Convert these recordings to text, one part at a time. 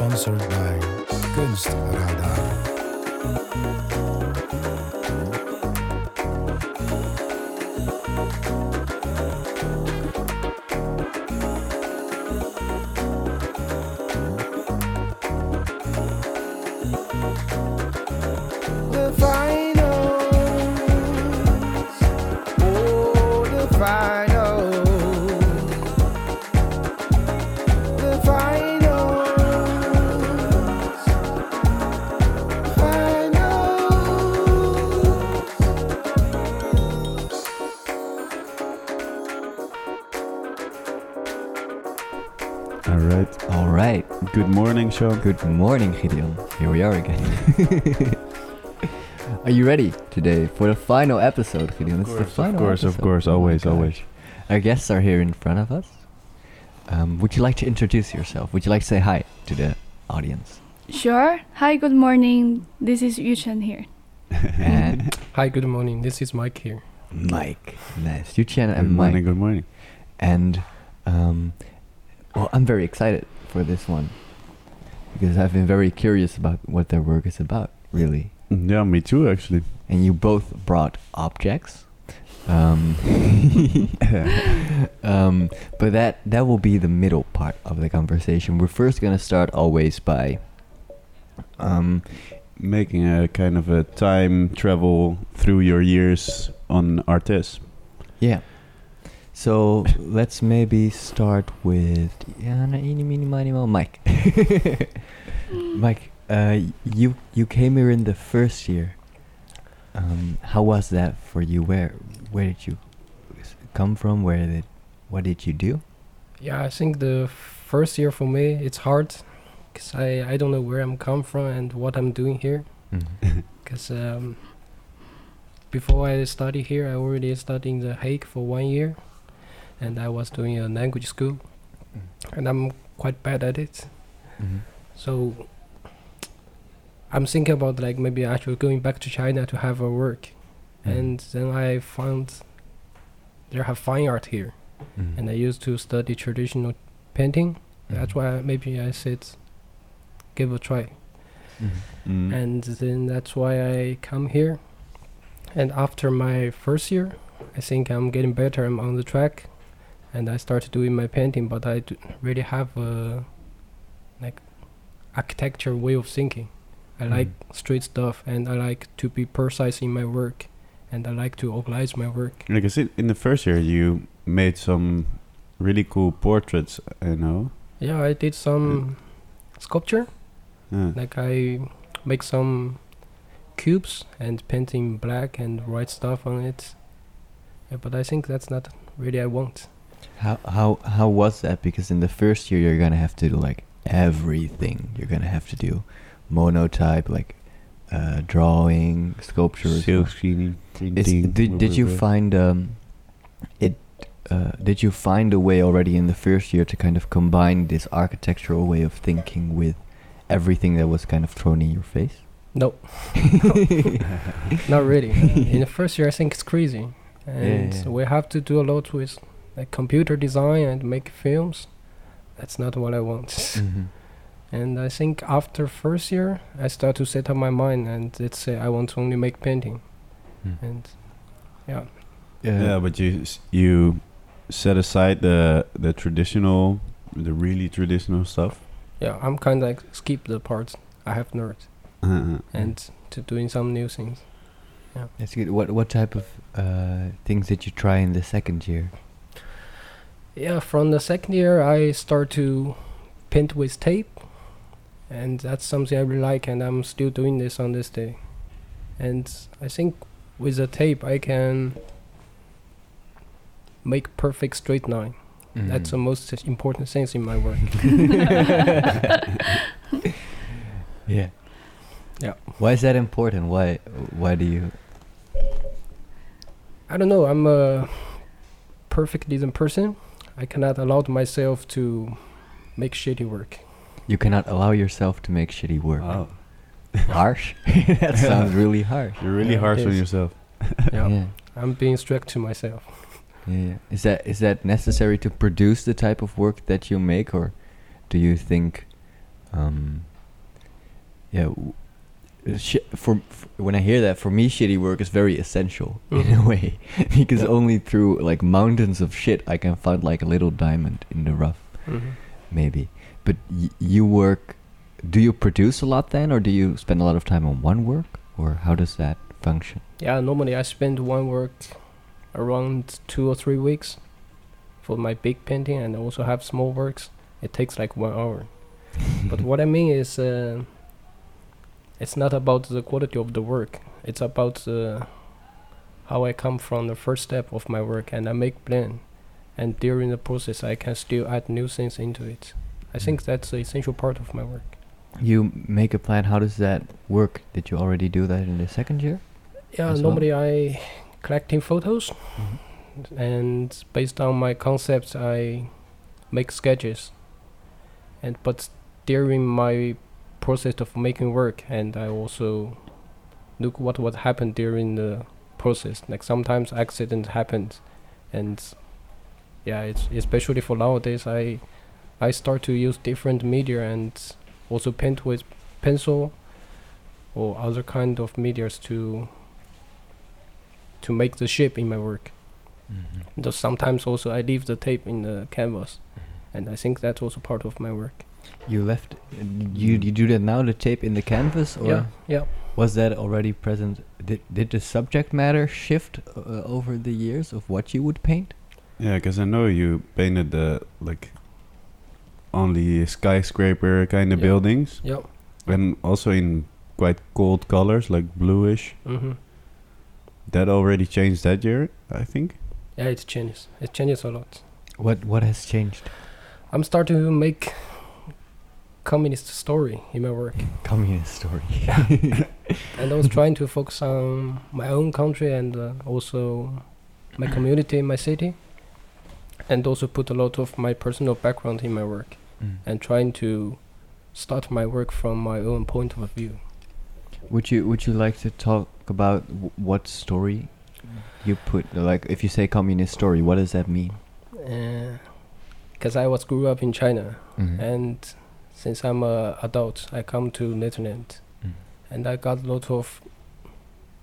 Sponsored by Kunstradar. Morning, Sean. Good morning, Gideon. Here we are again. are you ready today for the final episode, Gideon? Of It's the course, final of course, of course. Oh Always, gosh. always. Our guests are here in front of us. Um, would you like to introduce yourself? Would you like to say hi to the audience? Sure. Hi, good morning. This is Yu Chen here. and Hi, good morning. This is Mike here. Mike. Nice. Yuchen Good and morning, Mike. good morning. And um, well, I'm very excited for this one because I've been very curious about what their work is about, really. Yeah, me too, actually. And you both brought objects. Um, um, but that that will be the middle part of the conversation. We're first gonna start always by um, Making a kind of a time travel through your years on ArtEZ. Yeah. So let's maybe start with yeah, no, eeny, meeny, miny, moe, Mike. Mike, uh, you you came here in the first year. Um, how was that for you? Where where did you come from? Where did what did you do? Yeah, I think the first year for me it's hard because I I don't know where I'm come from and what I'm doing here. Because um, before I study here, I already studied in the Hague for one year, and I was doing a language school, and I'm quite bad at it. Mhm. So I'm thinking about like maybe actually going back to China to have a work, Mhm. and then I found there have fine art here. Mhm. and I used to study traditional painting. That's Mhm. why maybe I said give a try. Mhm. Mm. And then that's why I come here. And after my first year, I think I'm getting better. I'm on the track, and I started doing my painting. But I d- really have a like architecture way of thinking. I like straight stuff, and I like to be precise in my work, and I like to organize my work. Like I said, in the first year, you made some really cool portraits, I know. Yeah, I did some sculpture. Uh, like I make some cubes and painting black and white stuff on it. Yeah, but I think that's not really I want. How how how was that? Because in the first year you're gonna have to do like everything. You're gonna have to do monotype, like uh, drawing, sculpture. as well. silk screening, Is, printing. did did you blah, blah, find um it uh, did you find a way already in the first year to kind of combine this architectural way of thinking with everything that was kind of thrown in your face? No, not really. in the first year, I think it's crazy, and yeah. we have to do a lot with like computer design and make films. That's not what I want. Mhm. and I think after first year, I start to set up my mind and let's say I want to only make painting, Mm. and yeah. Uh, yeah, but you you set aside the the traditional, the really traditional stuff. Yeah, I'm kind of like skip the parts I have learned Uh, and to doing some new things. Yeah, That's good. What what type of uh, things did you try in the second year? Yeah, from the second year I start to paint with tape, and that's something I really like, and I'm still doing this on this day. And I think with the tape I can make perfect straight line. Mm-hmm. That's the most important thing in my work. yeah. Yeah. Why is that important? Why why do you? I don't know. I'm a perfect decent person. I cannot allow myself to make shitty work. You cannot allow yourself to make shitty work. wow. Harsh. that sounds really harsh. You're really Yeah, harsh it on yourself. Yeah, Yeah. I'm being strict to myself. Yeah. Is that is that necessary to produce the type of work that you make, or do you think um, yeah. Uh, for, when I hear that, for me, shitty work is very essential in a Mhm. way, because Yeah. only through like mountains of shit I can find like a little diamond in the rough, Mhm. maybe. But y- you work. Do you produce a lot then, or do you spend a lot of time on one work, or how does that function? Yeah, normally I spend one work around two or three weeks for my big painting, and I also have small works. It takes like one hour. but what I mean is, uh, it's not about the quality of the work. It's about uh, how I come from the first step of my work, and I make plan. And during the process, I can still add new things into it. I think that's the essential part of my work. You make a plan. How does that work? Did you already do that in the second year? Yeah, as well? normally I collecting photos, and based on my concepts, I make sketches. And but during my process of making work, and I also look what what happened during the process. Like sometimes accidents happened, and yeah, it's especially for nowadays. I I start to use different media and also paint with pencil or other kind of medias to to make the shape in my work. Mm-hmm. Though sometimes also I leave the tape in the canvas, and I think that's also part of my work. You left. You you do that now? The tape in the canvas, or yeah, yeah. was that already present? Did did the subject matter shift uh, over the years of what you would paint? Yeah, because I know you painted the like only skyscraper kind of Yeah. buildings, Yeah. and also in quite cold colors like bluish. Mm-hmm. That already changed that year, I think. Yeah, it changes. It changes a lot. What what has changed? I'm starting to make communist story in my work, Communist story. and I was trying to focus on my own country and uh, also my community in my city, and also put a lot of my personal background in my work. Mm. and trying to start my work from my own point of view. Would you would you like to talk about w- what story you put? Like, if you say communist story, what does that mean? Because I was grew up in China, Mhm. and since I'm a adult, I come to Netherlands, Mm. and I got a lot of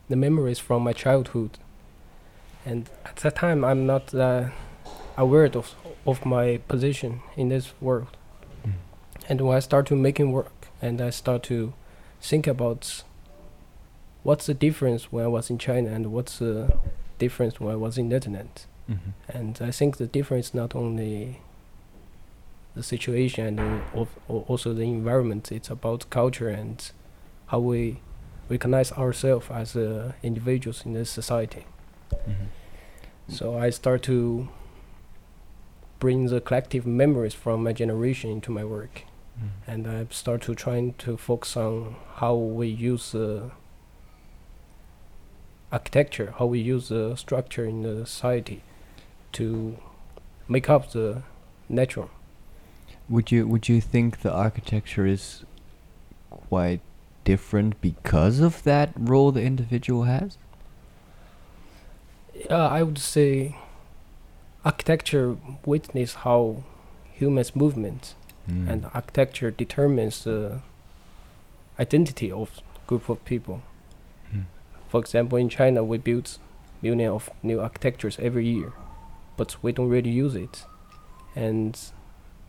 the memories from my childhood. And at that time, I'm not uh, aware of of my position in this world. Mm. And when I start to making work, and I start to think about what's the difference when I was in China and what's the difference when I was in Netherlands. Mhm. And I think the difference not only the situation and al- also the environment. It's about culture and how we recognize ourselves as uh, individuals in this society. Mhm. So I start to bring the collective memories from my generation into my work, Mhm. and I start to trying to focus on how we use uh, architecture, how we use the structure in the society to make up the natural. Would you would you think the architecture is quite different because of that role the individual has? Yeah, I would say architecture witness how humans movement Mm. and architecture determines the identity of group of people. Mm. For example, in China, we build million of new architectures every year, but we don't really use it. And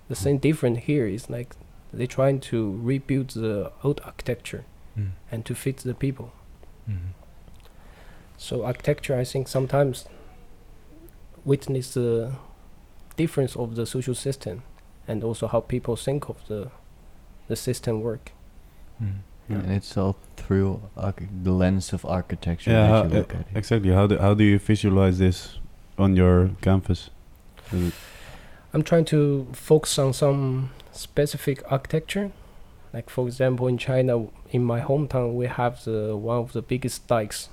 the same difference here is like they're trying to rebuild the old architecture Mm. and to fit the people. Mhm. So architecture, I think, sometimes witness the difference of the social system and also how people think of the the system work. Mm. Yeah. And it's all through arch- the lens of architecture Yeah, that how, you look uh, at it. exactly. How do how do you visualize this on your canvas? I'm trying to focus on some specific architecture. Like for example, in China, in my hometown, we have the one of the biggest dikes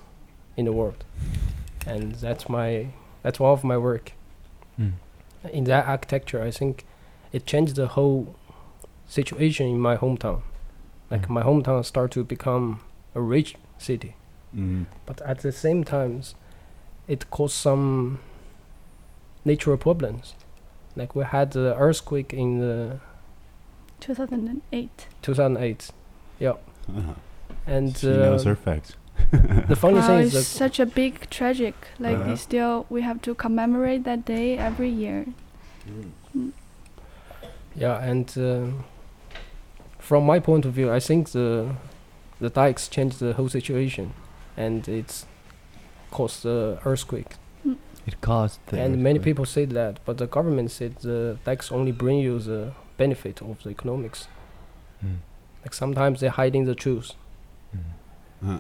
in the world, and that's my that's one of my work. Mm. In that architecture, I think it changed the whole situation in my hometown. Like Mm. my hometown start to become a rich city, Mhm. but at the same times, it caused some natural problems. Like we had the earthquake in the 2008. 2008. Yeah, Uh-huh. and she knows uh, her facts. the funny Wow, thing it's is that such a big tragic. Like Uh-huh. we still we have to commemorate that day every year. Yeah, and uh, from my point of view, I think the the dikes changed the whole situation, and it's caused the earthquake. It caused. The and many people said that, but the government said the tax only bring you the benefit of the economics. Mm. Like sometimes they're hiding the truth, Mm. Uh-huh.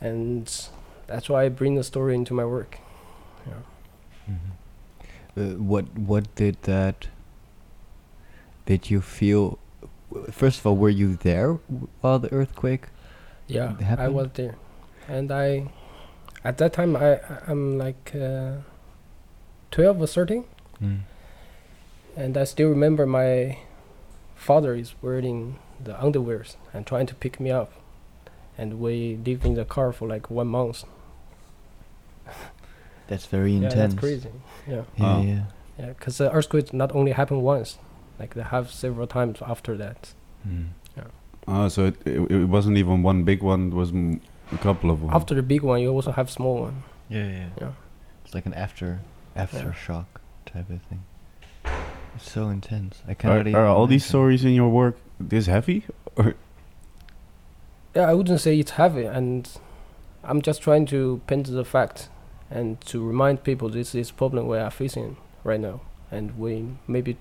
and that's why I bring the story into my work. Yeah. Mhm. Uh, what what did that? Did you feel? First of all, were you there while the earthquake? Yeah, It I was there, and I, at that time, I I- I'm like uh, twelve or thirteen. Mm. And I still remember my father is wearing the underwears and trying to pick me up. And we lived in the car for like one month. That's very Yeah, intense. that's crazy. Yeah, Yeah, Oh. yeah. yeah, because the earthquake not only happened once, like they have several times after that. Mm. Oh, so it, it it wasn't even one big one. It was m- a couple of them. After the big one, you also have small one. Yeah, yeah. Yeah. It's like an after aftershock type of thing. It's so intense. I are, cannot even are all these stories in your work this heavy? Or Yeah, I wouldn't say it's heavy, and I'm just trying to paint the fact and to remind people this is problem we are facing right now, and we maybe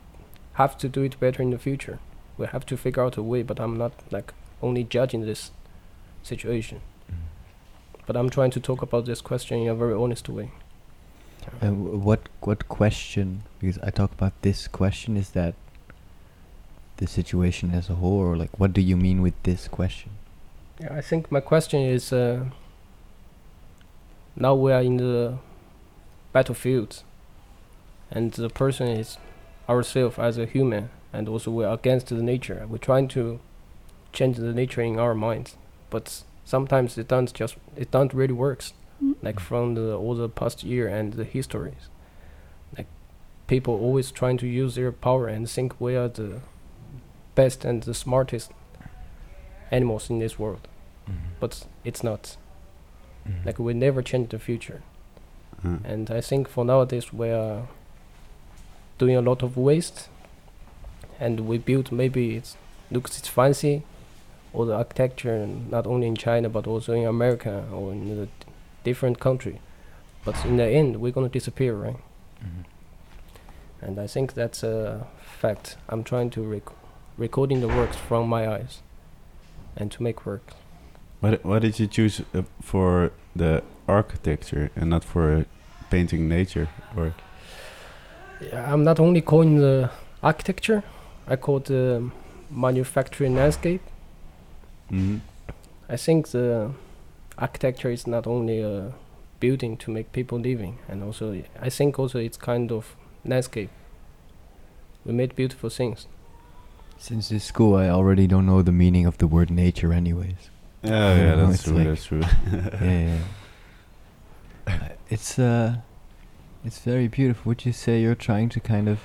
have to do it better in the future. We have to figure out a way, but I'm not like only judging this situation. But I'm trying to talk about this question in a very honest way. Uh, what what question? Because I talk about this question. Is that the situation as a whole, or like what do you mean with this question? Yeah, I think my question is uh, now we are in the battlefield, and the person is ourselves as a human, and also we're against the nature. We're trying to change the nature in our minds, but sometimes it doesn't just it doesn't really works. Mm. Like from the all the past year and the histories, like people always trying to use their power and think we are the best and the smartest animals in this world but it's not. Mm. Like we never change the future, Uh, and I think for nowadays we are doing a lot of waste, and we build maybe it looks it's fancy, or the architecture not only in China but also in America or in the different country, but in the end we're gonna disappear, right? Mhm. And I think that's a fact. I'm trying to rec- recording the works from my eyes, and to make work. What why did you choose uh, for the architecture and not for painting nature? Or Yeah, I'm not only calling the architecture, I call the manufacturing landscape. Mhm. I think the architecture is not only a building to make people living, and also I think also it's kind of landscape. We made beautiful things. Since this school, I already don't know the meaning of the word nature, anyways. yeah, yeah, know, that's it's true. like- that's true. yeah, yeah. Uh, it's uh, it's very beautiful. Would you say you're trying to kind of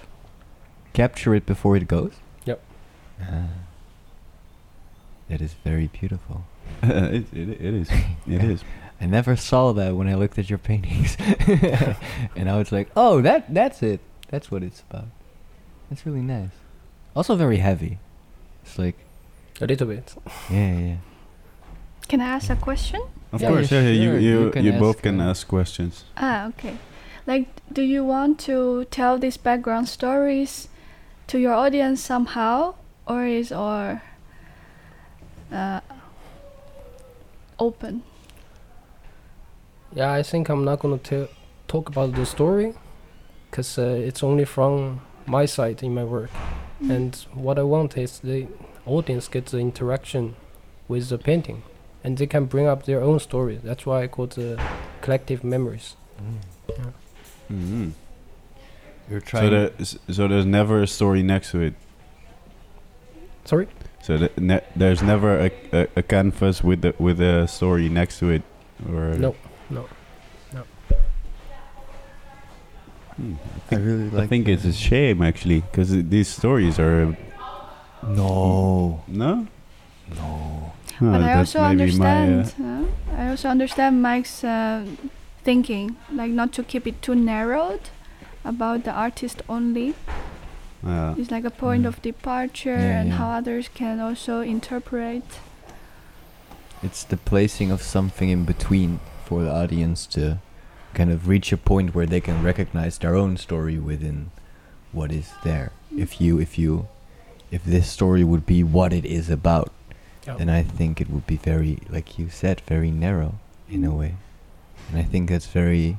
capture it before it goes? Yep. Ah. That is very beautiful. it, it, it is. It is. I never saw that when I looked at your paintings, and I was like, "Oh, that that's it. That's what it's about." That's really nice. Also very heavy. It's like, A little bit. yeah, yeah. Can I ask a question? Of Yeah, course, yeah, yeah, yeah, sure, you you you, can you both can uh, ask questions. Ah, okay. Like, do you want to tell these background stories to your audience somehow, or is or uh, open? Yeah, I think I'm not gonna tell talk about the story, cause uh, it's only from my side in my work. Mm. and what I want is the audience gets the interaction with the painting, and they can bring up their own story. That's why I call it the collective memories. hmm You're So trying. there, s- so there's never a story next to it. Sorry. So the, ne- there's never a, a, a canvas with the with a story next to it, or No, no. Hmm, I really like. I think it's a shame actually, because these stories are No, No. no. Oh, but I also maybe my, uh, understand. uh, I also understand Mike's uh, thinking, like not to keep it too narrowed about the artist only. Uh, It's like a point Mm. of departure Yeah, and yeah. how others can also interpret. It's the placing of something in between for the audience to kind of reach a point where they can recognize their own story within what is there. If you, if you, if this story would be what it is about, Yeah. then I think it would be very, like you said, very narrow in a way. And I think that's very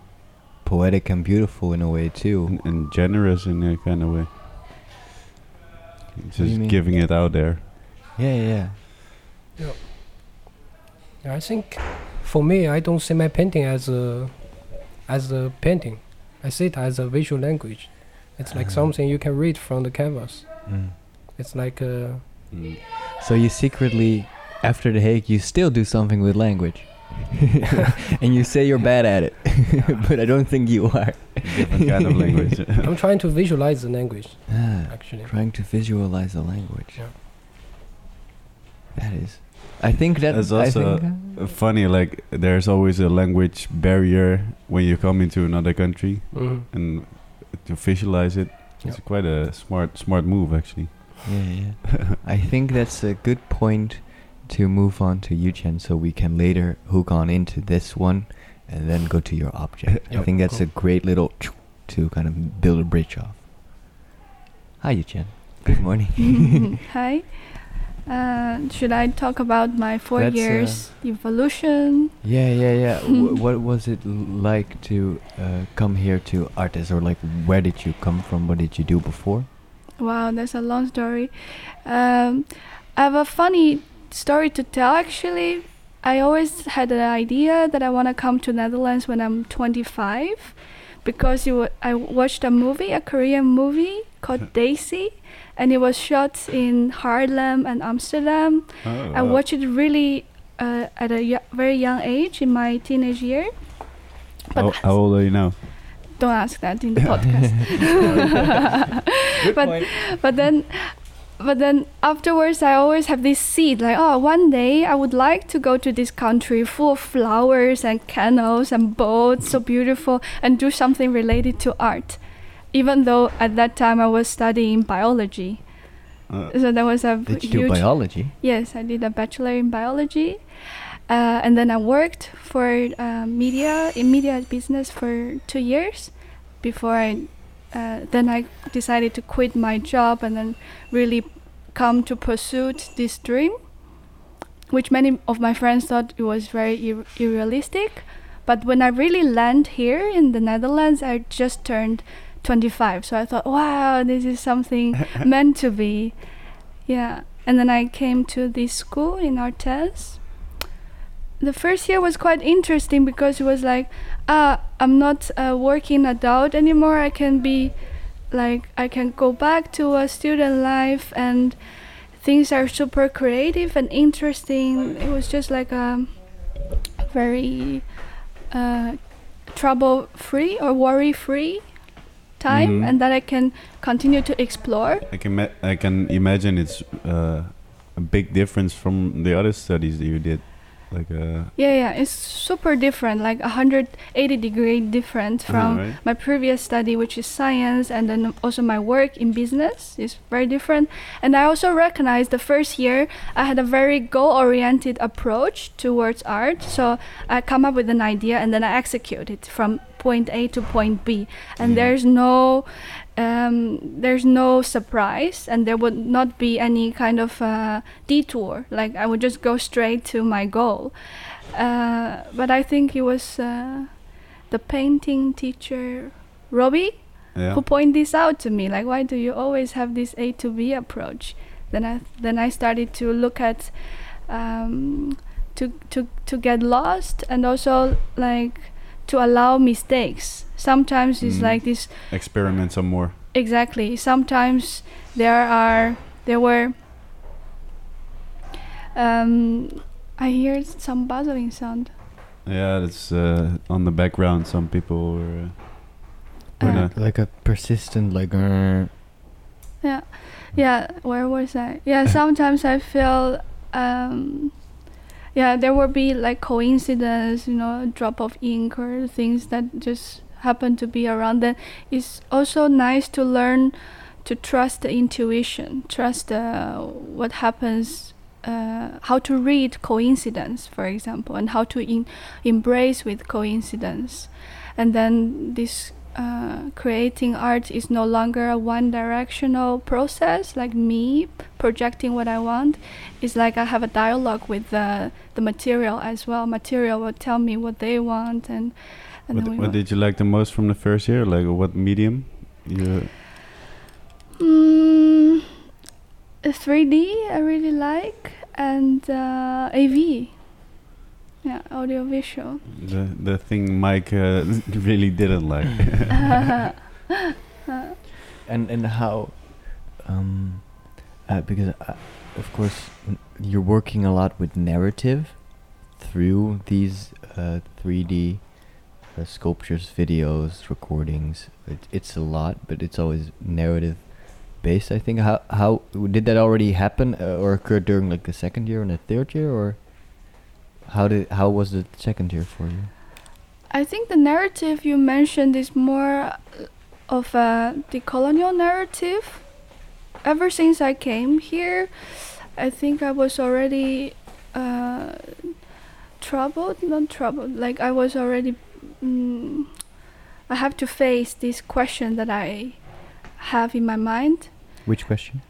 poetic and beautiful in a way too. and, and generous in a kind of way. Do you Just giving it out there. Yeah, yeah, yeah. Yeah, I think for me, I don't see my painting as a as a painting. I see it as a visual language. It's like Ah. something you can read from the canvas. Mm. It's like uh, Mm. So you secretly, after the Hague, you still do something with language, and you say you're bad at it, but I don't think you are. Different kind of language. I'm trying to visualize the language Ah, actually. trying to visualize the language. Yeah. That is. I think that. That's I also think, uh, Funny, like there's always a language barrier when you come into another country, hmm and to visualize it, it's Yeah. quite a smart, smart move actually. yeah, yeah. I think that's a good point to move on to Yuchen, so we can later hook on into this one, and then go to your object. I think that's cool. a great little to kind of build a bridge off. Hi, Yuchen. Good morning. Hi. Uh, should I talk about my four That's, uh, years evolution? Yeah, yeah, yeah. Wh- what was it like to uh, come here to ArtEZ, or like where did you come from? What did you do before? Wow, that's a long story. Um, I have a funny story to tell actually. I always had an idea that I want to come to Netherlands when I'm 25 because it wa- I watched a movie, a Korean movie called Daisy, and it was shot in Haarlem and Amsterdam. Oh, I wow. watched it really uh, at a y- very young age in my teenage year. But How, how old are you now? don't ask that in the podcast. Good But- point. but then but then afterwards i always have this seed like oh one day i would like to go to this country full of flowers and canals and boats so beautiful and do something related to art even though at that time i was studying biology Uh, so there was a Did you do biology? yes i did a bachelor in biology uh, and then i worked for uh, media in media business for two years before i uh, then i decided to quit my job and then really come to pursue this dream which many of my friends thought it was very ir- unrealistic but when i really land here in the netherlands i just turned 25 so i thought wow this is something meant to be. Yeah. And then i came to this school in ArtEZ the first year was quite interesting because it was like ah i'm not a working adult anymore i can be like i can go back to a student life and things are super creative and interesting it was just like a very uh, trouble free or worry free time Mhm. and that i can continue to explore I can ma- I can imagine it's uh, a big difference from the other studies that you did. Like uh, Yeah, yeah, it's super different, like 180 degree different from right? my previous study, which is science, and then also my work in business is very different. And I also recognize the first year I had a very goal oriented approach towards art. So I come up with an idea and then I execute it from point A to point B. And Mhm. there's no um, there's no surprise and there would not be any kind of uh, detour. Like i would just go straight to my goal. Uh, but i think it was uh, the painting teacher robbie Yeah. who pointed this out to me. Like why do you always have this a to b approach? Then i then i started to look at um, to to to get lost and also like to allow mistakes sometimes it's Mm. like this Experiment some more. exactly sometimes there are there were um i hear some buzzing sound Yeah, that's uh, on the background. Some people were. Uh, Uh, Like a persistent, like. Uh, yeah yeah where was i yeah sometimes i feel um yeah there will be like coincidence you know a drop of ink or things that just happen to be around. Then it's also nice to learn to trust the intuition trust uh, what happens uh, how to read coincidence for example and how to in- embrace with coincidence. And then this uh, creating art is no longer a one directional process like me projecting what i want it's like i have a dialogue with the, the material as well material will tell me what they want and, and What, what did you like the most from the first year? Like what medium? You Mm, 3D I really like and uh, AV. Yeah, audio visual. the the thing Mike uh, really didn't like. and and how um uh, because uh, of course n- you're working a lot with narrative through these uh, 3D uh, sculptures, videos, recordings. It, it's a lot, but it's always narrative based. I think. How how did that already happen uh, or occur during like the second year and the third year, or how did how was the second year for you? I think the narrative you mentioned is more of a decolonial narrative. Ever since I came here, I think I was already uh, troubled, not troubled, like I was already. Mm, I have to face this question that I have in my mind. Which question?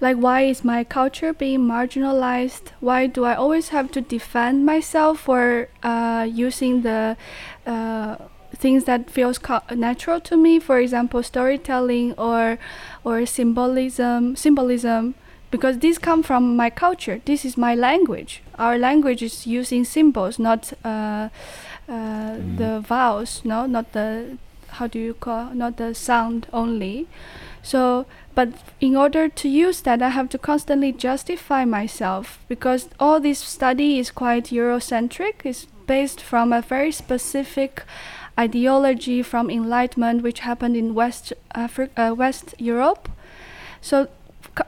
Like why is my culture being marginalized why do i always have to defend myself for uh, using the uh, things that feels natural to me? For example storytelling or or symbolism symbolism because these come from my culture. This is my language. Our language is using symbols not uh, uh, the vowels no? Not the how do you call not the sound only so but in order to use that i have to constantly justify myself because all this study is quite eurocentric. It's based from a very specific ideology from enlightenment which happened in west Afri- uh, west europe. So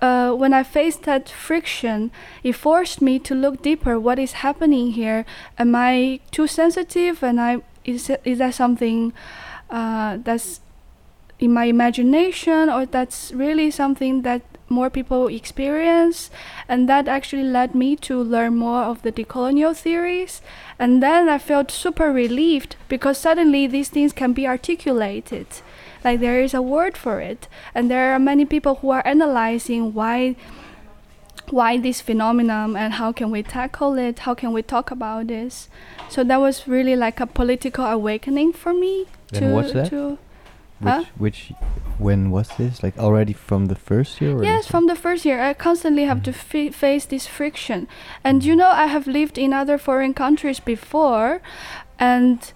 uh, when i faced that friction it forced me to look deeper. What is happening here? Am i too sensitive? And i is, is that something uh, that's in my imagination or that's really something that more people experience. And that actually led me to learn more of the decolonial theories. And then i felt super relieved because suddenly these things can be articulated. Like there is a word for it. And there are many people who are analyzing why why this phenomenon and how can we tackle it how can we talk about this. So that was really like a political awakening for me And to what's that? to Huh? which when was this? Like already from the first year? Or Yes, from the first year, I constantly have to fa- face this friction. And you know, I have lived in other foreign countries before, and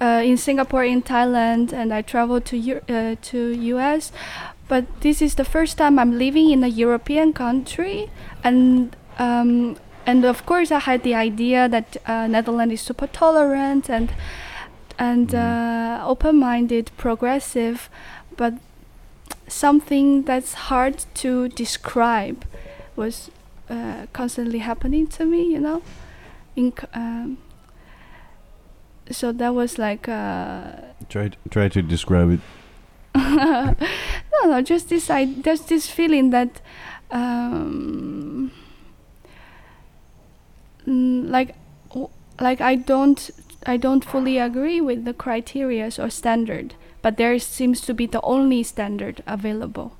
uh, in Singapore, in Thailand, and I traveled to Eu- uh, to US. But this is the first time I'm living in a European country, and um, and of course, I had the idea that uh, Netherlands is super tolerant and and uh, open-minded, progressive, but something that's hard to describe was uh, constantly happening to me, you know. In, um, so that was like uh, try try to describe it. no, no, just this. I there's this feeling that, um, mm, like, like I don't, I don't fully agree with the criteria or standard, but there seems to be the only standard available.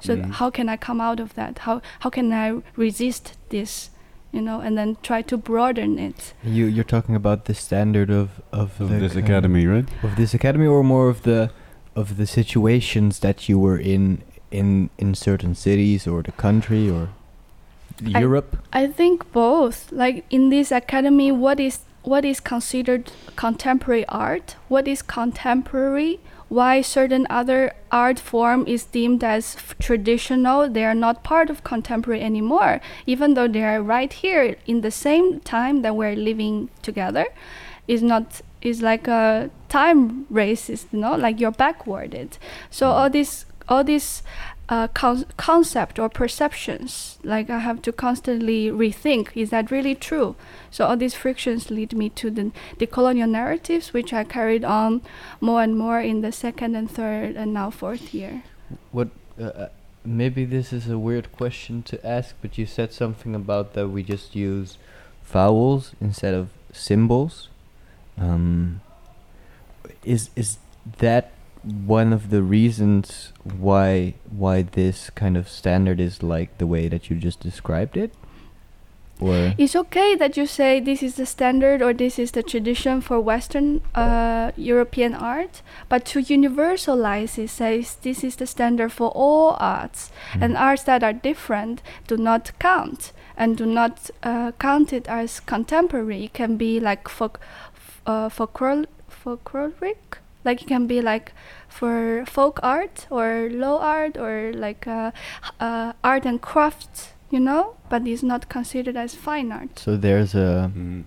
So Mhm. how can I come out of that? How how can I resist this, you know, and then try to broaden it? You you're talking about the standard of of, Of the this kind- academy, right? of this academy, or more of the of the situations that you were in in in certain cities or the country or I- Europe. I think both. Like in this academy, what is what is considered contemporary art? What is contemporary? Why certain other art form is deemed as traditional? They are not part of contemporary anymore, even though they are right here in the same time that we're living together. Is not is like a time racist, you know, like you're backwarded. So all this all this uh, con- concept or perceptions. Like I have to constantly rethink: is that really true? So all these frictions lead me to the decolonial narratives, which I carried on more and more in the second and third and now fourth year. What? Uh, uh, maybe this is a weird question to ask, but you said something about that we just use vowels instead of symbols. Um, is is that one of the reasons why why this kind of standard is like the way that you just described it? Or It's okay that you say this is the standard or this is the tradition for Western uh, European art, but to universalize it says this is the standard for all arts, and arts that are different do not count and do not uh, count it as contemporary. It can be like folk, f- uh, folkloric, like it can be like for folk art or low art or like uh, uh, art and crafts, you know, but it's not considered as fine art. so there's a Mm.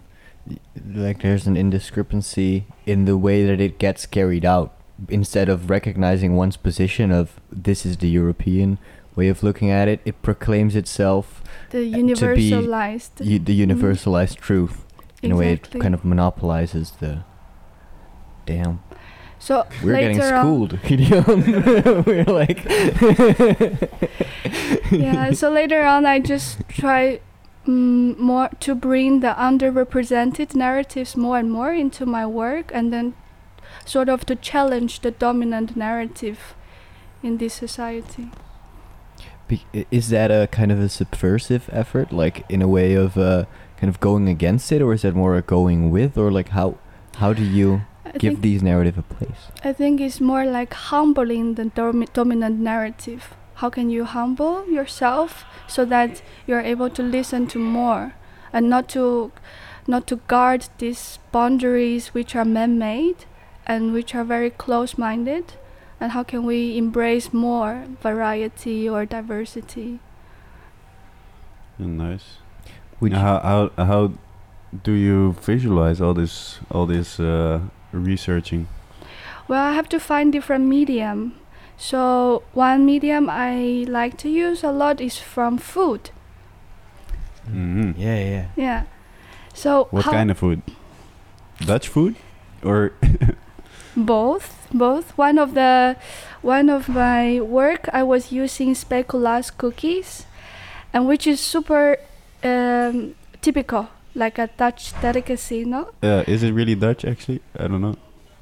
like there's an indiscrepancy in the way that it gets carried out instead of recognizing one's position of this is the European way of looking at it it proclaims itself The to be universalized. u- the universalized truth in a way it kind of monopolizes the damn So we're getting later on- schooled Gideon. we're like yeah. So later on, I just try mm, more to bring the underrepresented narratives more and more into my work, and then sort of to challenge the dominant narrative in this society. Be- is that a kind of a subversive effort like in a way of uh, kind of going against it or is that more a going with or like how how do you I give think, these narrative a place I think it's more like humbling the domi- dominant narrative. How can you humble yourself so that you're able to listen to more and not to not to guard these boundaries which are man-made and which are very close-minded and how can we embrace more variety or diversity nice. Would how how how do you visualize all this all this uh, researching? Well, I have to find different medium. So one medium I like to use a lot is from food. Mhm. yeah yeah Yeah. So What how- kind of food? Dutch food, or both both one of the one of my work I was using speculaas cookies, and which is super um, typical like a Dutch delicacy, no? uh, is it really Dutch? Actually, I don't know.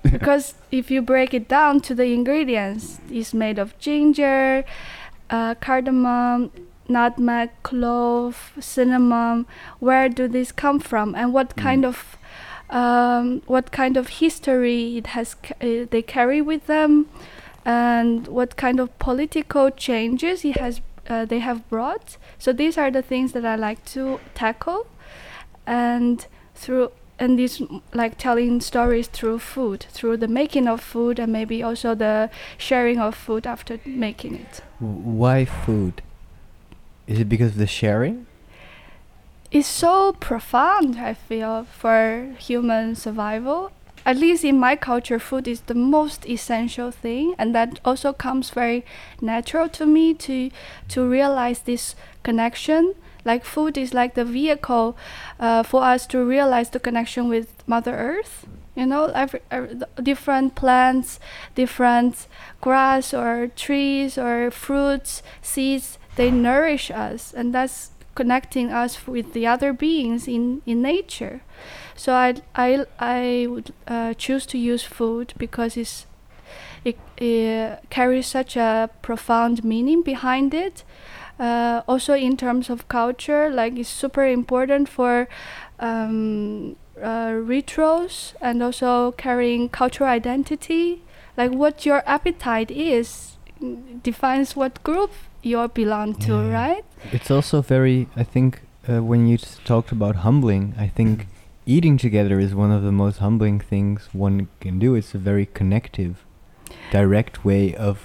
because if you break it down to the ingredients, it's made of ginger, uh, cardamom, nutmeg, clove, cinnamon. Where do these come from, and what Mm. kind of um, what kind of history it has ca- uh, they carry with them, and what kind of political changes it has uh, they have brought. So these are the things that I like to tackle, and through and this like telling stories through food, through the making of food, and maybe also the sharing of food after making it. Why food is it because of the sharing It's so profound, I feel, for human survival. At least in my culture, food is the most essential thing, and that also comes very natural to me to to realize this connection. Like food is like the vehicle uh, for us to realize the connection with Mother Earth. You know, every, every, different plants, different grass or trees or fruits, seeds, they nourish us, and that's connecting us with the other beings in, in nature. So I I I would uh, choose to use food because it's it, it carries such a profound meaning behind it. Uh, also in terms of culture, like it's super important for um, uh, rituals and also carrying cultural identity. Like what your appetite is defines what group you belong to, Yeah. right? it's also very i think uh, when you talked about humbling i think eating together is one of the most humbling things one can do it's a very connective direct way of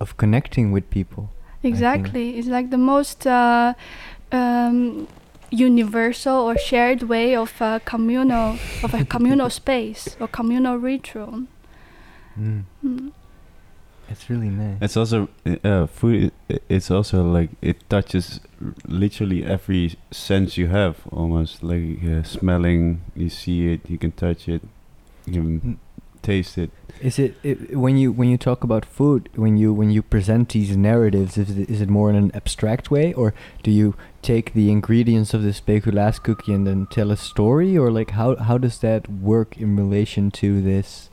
of connecting with people. Exactly. It's like the most uh, um, universal or shared way of a communal of a communal space or communal ritual. mm. Mm. It's really nice. It's also uh, food. It's also like it touches literally every sense you have. Almost like uh, smelling. You see it. You can touch it. You can Mm. Taste it. Is it, it when you when you talk about food when you when you present these narratives is it, is it more in an abstract way or do you take the ingredients of the speculaas cookie and then tell a story or like how how does that work in relation to this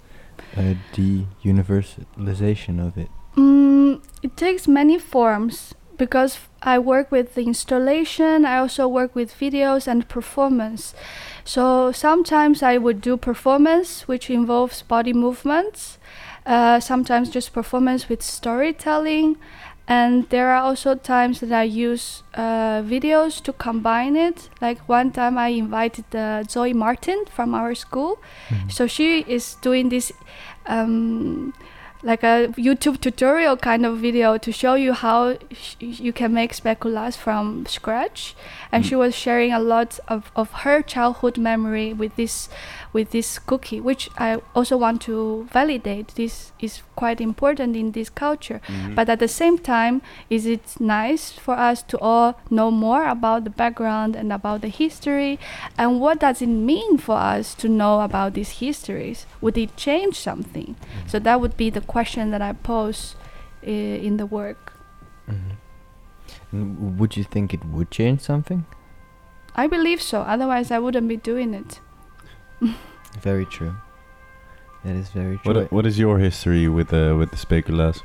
uh, de-universalization of it? Mm, it takes many forms because I work with the installation, I also work with videos and performance. So sometimes I would do performance, which involves body movements, uh, sometimes just performance with storytelling. And there are also times that I use uh, videos to combine it. Like one time I invited uh, Zoe Martin from our school. So she is doing this um, like a YouTube tutorial kind of video to show you how sh- you can make speculaas from scratch. And hmm. she was sharing a lot of, of her childhood memory with this with this cookie, which I also want to validate. This is quite important in this culture. But at the same time, is it nice for us to all know more about the background and about the history? And what does it mean for us to know about these histories? Would it change something? So that would be the question that I pose uh, in the work. Mhm. And would you think it would change something? I believe so. Otherwise, I wouldn't be doing it. Very true. That is very true. What What is your history with the with the speculaas?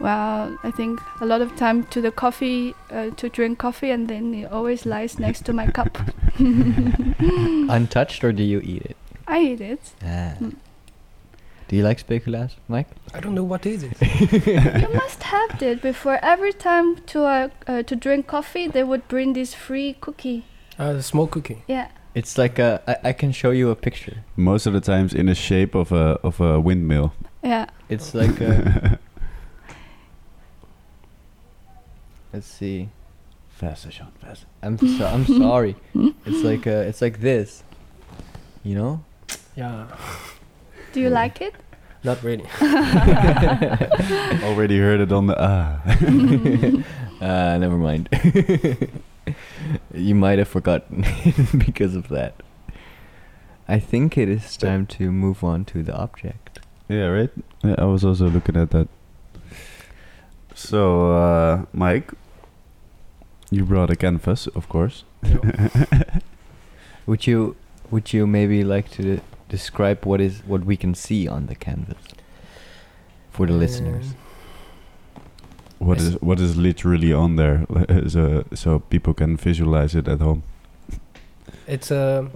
Well, I think a lot of time to the coffee, uh, to drink coffee, and then it always lies next to my cup. Untouched or do you eat it? I eat it. Ah. Mm. Do you like speculaas, Mike? I don't know what is it. you must have it before every time to uh, uh, to drink coffee. They would bring this free cookie. Uh, small cookie. Yeah. It's like a. I, I can show you a picture. Most of the times in the shape of a of a windmill. Yeah. It's like a. let's see. faster, Sean, faster. I'm so, I'm sorry. It's like a. It's like this. You know. Yeah, Do you Yeah. like it? not really. Already heard it on the ah. uh, never mind. you might have forgotten because of that. I think it is time to move on to the object. yeah, right. Yeah, I was also looking at that. So, uh, Mike, you brought a canvas, of course. Would you would you maybe like to de- describe what is what we can see on the canvas for the listeners? What Yes. is what is literally on there, so so people can visualize it at home. It's uh,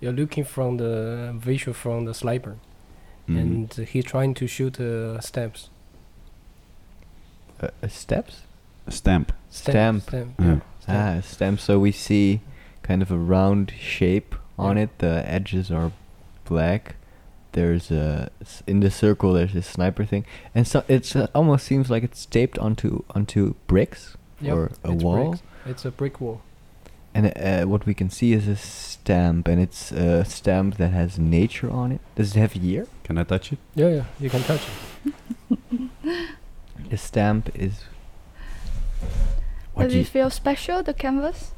you're looking from the visual from the sniper, Mhm. and he's trying to shoot uh, stamps. Uh, uh, steps? stamp. Stamp. Stamp. Yeah. Ah, stamp. So we see kind of a round shape on Yeah. it. The edges are black. There's a s- in the circle. There's a sniper thing, and so it's uh, almost seems like it's taped onto onto bricks Yep, or a it's wall. bricks. It's a brick wall. And uh, what we can see is a stamp, and it's a stamp that has nature on it. Does it have a year? Can I touch it? Yeah, yeah, you can touch it. The stamp is. What Does do you, it feel special? The canvas?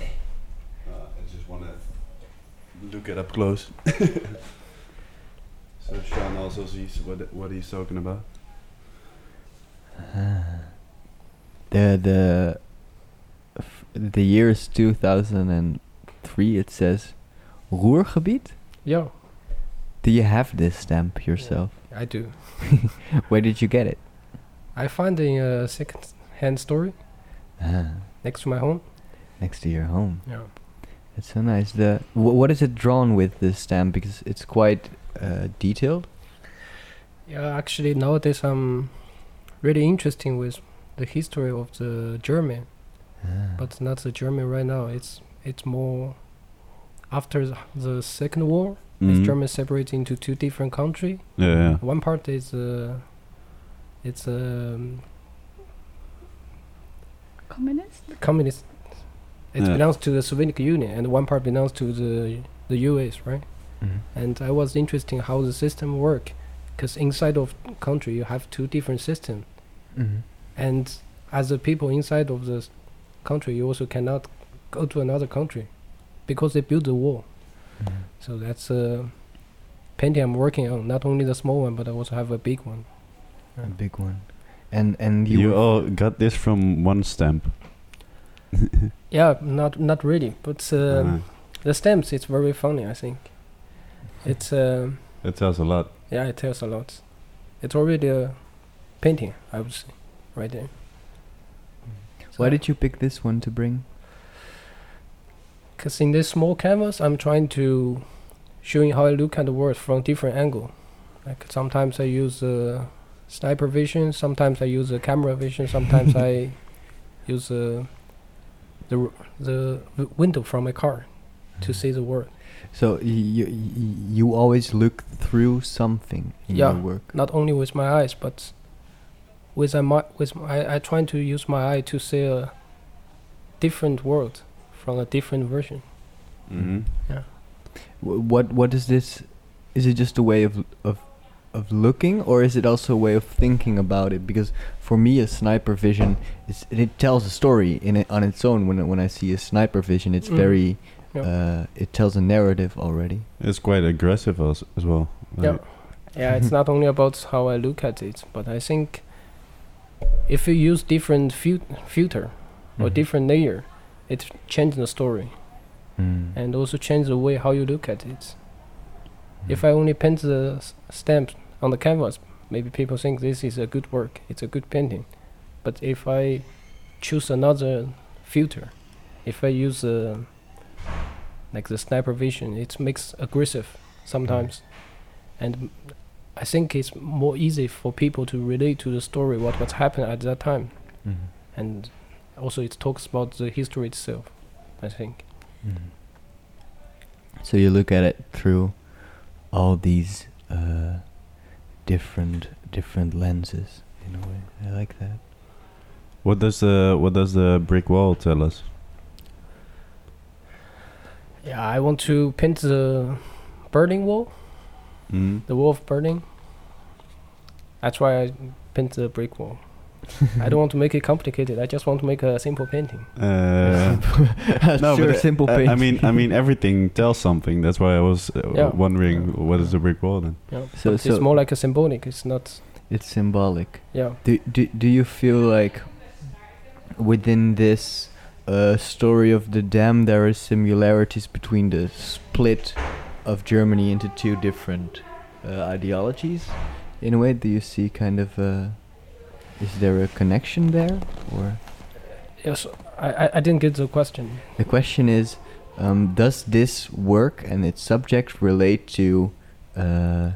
I just want to look it up close. so Sean also sees what what he's talking about. Ah. the the f- the year is 2003. It says Ruhrgebiet. Yeah, Do you have this stamp yourself? I do. Where did you get it? I find in a second-hand store Ah, next to my home. next to your home. Yeah. That's so nice. The wh- what is it drawn with this stamp? Because it's quite uh, detailed. Yeah, actually nowadays I'm really interesting with the history of the German, Ah. but not the German right now. It's it's more after the, the Second War. It's German separated into two different countries. Yeah, yeah. One part is uh, it's um, Communist? communist. It Yeah. belongs to the Soviet Union, and one part belongs to the the U.S. Right? Mhm. and I was interested in how the system work, because inside of country you have two different systems, Mhm. and as the people inside of the country, you also cannot go to another country, because they build the wall. Mhm. So that's a painting I'm working on. Not only the small one, but I also have a big one. A big one. And and you, You all got this from one stamp. Yeah, not not really, but uh, Uh, the stamps it's very funny. I think it's um that tells a lot. yeah, it tells a lot. It's already a painting, I would say, right there. why did you pick this one to bring? Because in this small canvas, I'm trying to showing how I look at the world from different angle. Like sometimes I use uh, sniper vision, sometimes I use a camera vision, sometimes I use uh, the the window from a car to see the world. So you you, you always look through something in Yeah. your work. Not only with my eyes, but with my with my, I, I try to use my eye to see a different world from a different version. Mm-hmm. Wh- What what is this? Is it just a way of of of looking, or is it also a way of thinking about it? Because for me, a sniper vision is it tells a story in it on its own. When I- when I see a sniper vision, it's Mm. very Yeah. uh, it tells a narrative already. It's quite aggressive as, as well. Yeah. Like, Yeah, it's not only about how I look at it, but I think if you use different fil- filter or Mhm. different layer, it changes the story Mm. and also change the way how you look at it. If Mm. I only paint the s- stamp on the canvas, maybe people think this is a good work, it's a good painting. But if I choose another filter, if I use uh, like the sniper vision, it makes aggressive sometimes, and I think it's more easy for people to relate to the story what what's happened at that time, Mhm. and also it talks about the history itself. I think. Mhm. So you look at it through all these uh, different different lenses in a way. I like that. what does the what does the brick wall tell us? Yeah, I want to paint the burning wall, Mm. the wall of burning. That's why I paint the brick wall. I don't want to make it complicated. I just want to make a simple painting. Uh, no, sure, but uh, simple I, paint. I mean, I mean, everything tells something. That's why I was uh, Yeah. wondering what is the brick wall then. You know? So- so- it's more like a symbolic. It's not. it's symbolic. Yeah. Do do do you feel like within this uh, story of the dam there are similarities between the split of Germany into two different uh, ideologies? In a way, do you see kind of uh, is there a connection there, or Yes. I, I, I didn't get the question. the question is, um, does this work and its subject relate to uh,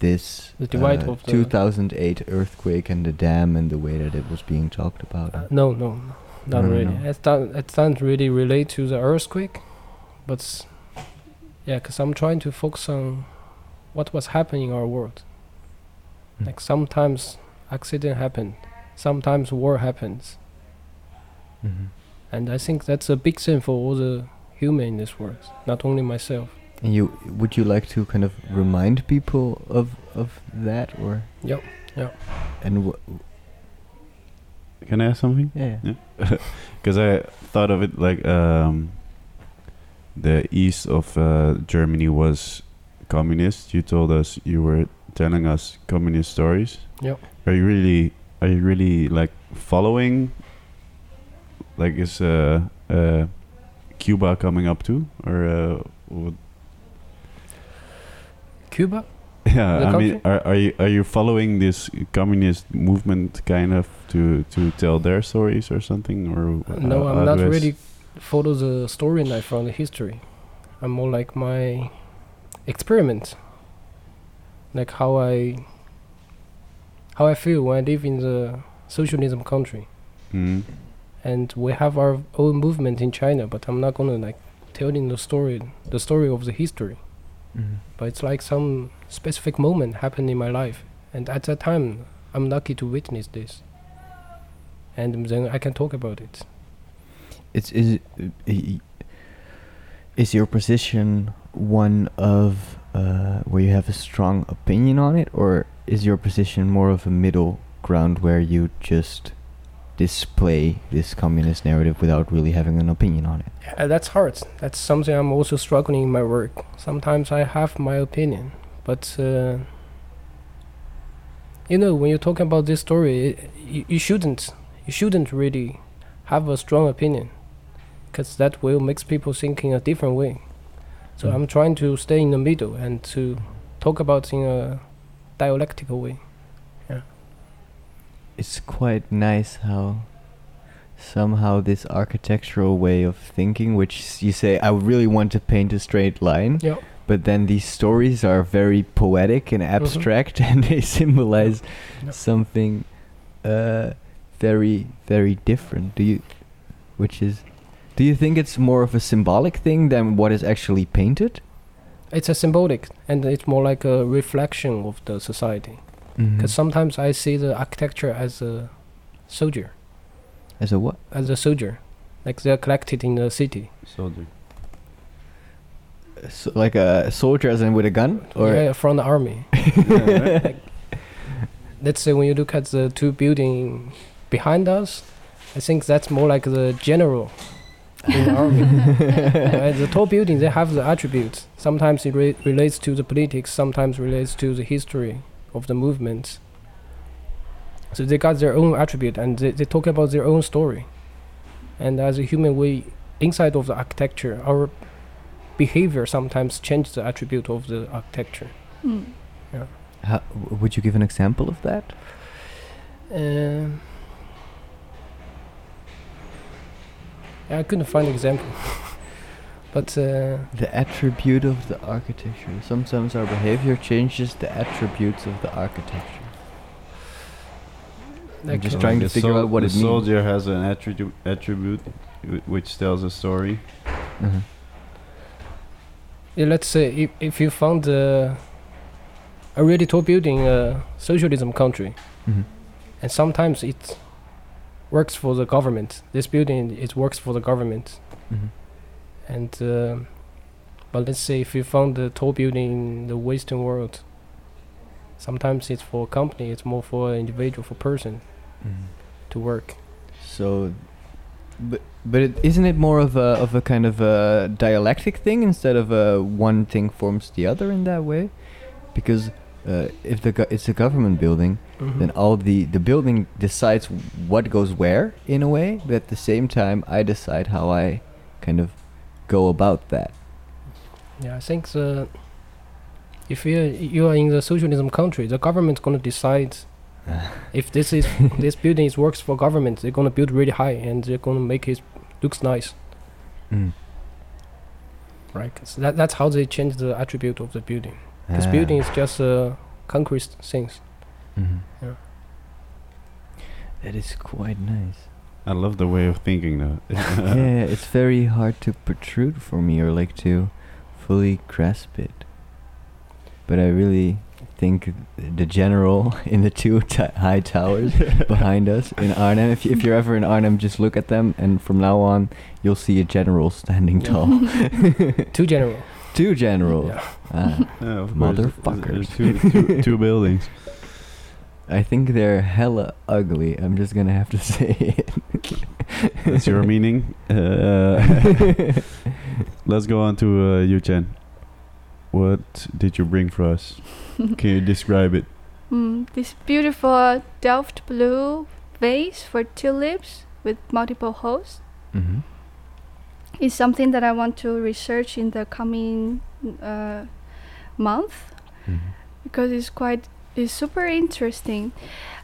this The divide uh, of the- 2008 earthquake and the dam and the way that it was being talked about? Uh, no, no, no, not No, really. no. It doesn't. It doesn't really relate to the earthquake, but yeah, because I'm trying to focus on what was happening in our world. Hmm. Like sometimes accident happened, sometimes war happens, Mhm. and I think that's a big sin for all the human in this world, not only myself. And you would you like to kind of remind people of of that or? Yep, yep. And wh- Can I ask something? yeah, yeah. Because I thought of it like um, the east of uh, Germany was communist. You told us you were telling us communist stories. Yep. Are you really? Are you really like following? Like is uh, uh, Cuba coming up too, or uh, what? Cuba? Yeah, The I mean, are are you are you following this communist movement kind of to to tell their stories or something, or Uh, no, I'm not I really follow the storyline from the history. I'm more like my experiment, like how I how I feel when I live in the socialism country, Mm. and we have our own movement in China. But I'm not gonna like telling the story, the story of the history. Mhm. But it's like some specific moment happened in my life, and at that time, I'm lucky to witness this, and then I can talk about it. It's is it, i- is your position one of uh, where you have a strong opinion on it, or is your position more of a middle ground where you just display this communist narrative without really having an opinion on it? Uh, that's hard. That's something I'm also struggling in my work. Sometimes I have my opinion, but uh, you know, when you're talking about this story, it, you, you shouldn't, you shouldn't really have a strong opinion, because that will makes people think in a different way. So Mm. I'm trying to stay in the middle and to talk about in a dialectical way. Yeah. It's quite nice how somehow this architectural way of thinking, which you say, I really want to paint a straight line, Yeah. but then these stories are very poetic and abstract and they symbolize something uh, very, very different. Do you, which is, do you think it's more of a symbolic thing than what is actually painted? It's a symbolic, and it's more like a reflection of the society. Mm-hmm. Because sometimes I see the architecture as a soldier, As a what? as a soldier, like they're collected in the city. Soldier. So, like a soldier as in with a gun? Or yeah, from the army. Yeah, right. Let's say when you look at the two building behind us, I think that's more like the general in the army. Uh, the tall building they have the attributes. Sometimes it re- relates to the politics. Sometimes relates to the history of the movement. So they got their own attribute and they, they talk about their own story. And as a human, we inside of the architecture, our behavior sometimes change the attribute of the architecture. Mm. How, would you give an example of that? Um, I couldn't find an example. but uh, The attribute of the architecture. Sometimes our behavior changes the attributes of the architecture. like, just uh, trying to figure out what the it means. The soldier has an attribute attribute wh- which tells a story. Uh-huh. yeah, let's say if, if you found uh, a really tall building in a socialism country, Mhm. and sometimes it works for the government. This building it works for the government, Mhm. and uh, but let's say if you found a tall building in the Western world, sometimes it's for a company. It's more for an individual, for person Mhm. to work. So, but but it, isn't it more of a of a kind of a dialectic thing instead of a one thing forms the other in that way? Because uh, if the go- it's a government building, then all the the building decides what goes where in a way, but at the same time, I decide how I kind of go about that. Yeah, I think the if you you are in the socialism country, the government's gonna decide if this is this building is works for government. They're gonna build really high and they're gonna make it looks nice, Mm. right? So that that's how they change the attribute of the building. Because Ah. building is just uh, concrete things. Mhm. Yeah. That is quite nice. I love the way of thinking though. yeah, it's very hard to protrude for me or like to fully grasp it. But I really think the general in the two t- high towers behind us in Arnhem. If, y- if you're ever in Arnhem, just look at them, and from now on, you'll see a general standing tall. two general. Two general. Yeah. Ah, Yeah, of course. Motherfuckers. Two, two, two buildings. I think they're hella ugly. I'm just gonna have to say it. That's your meaning. Uh, let's go on to uh, you, Chen. What did you bring for us? Can you describe it? Mm, this beautiful Delft blue vase for tulips with multiple holes hmm is something that I want to research in the coming uh, month Mm-hmm. because it's quite it's super interesting.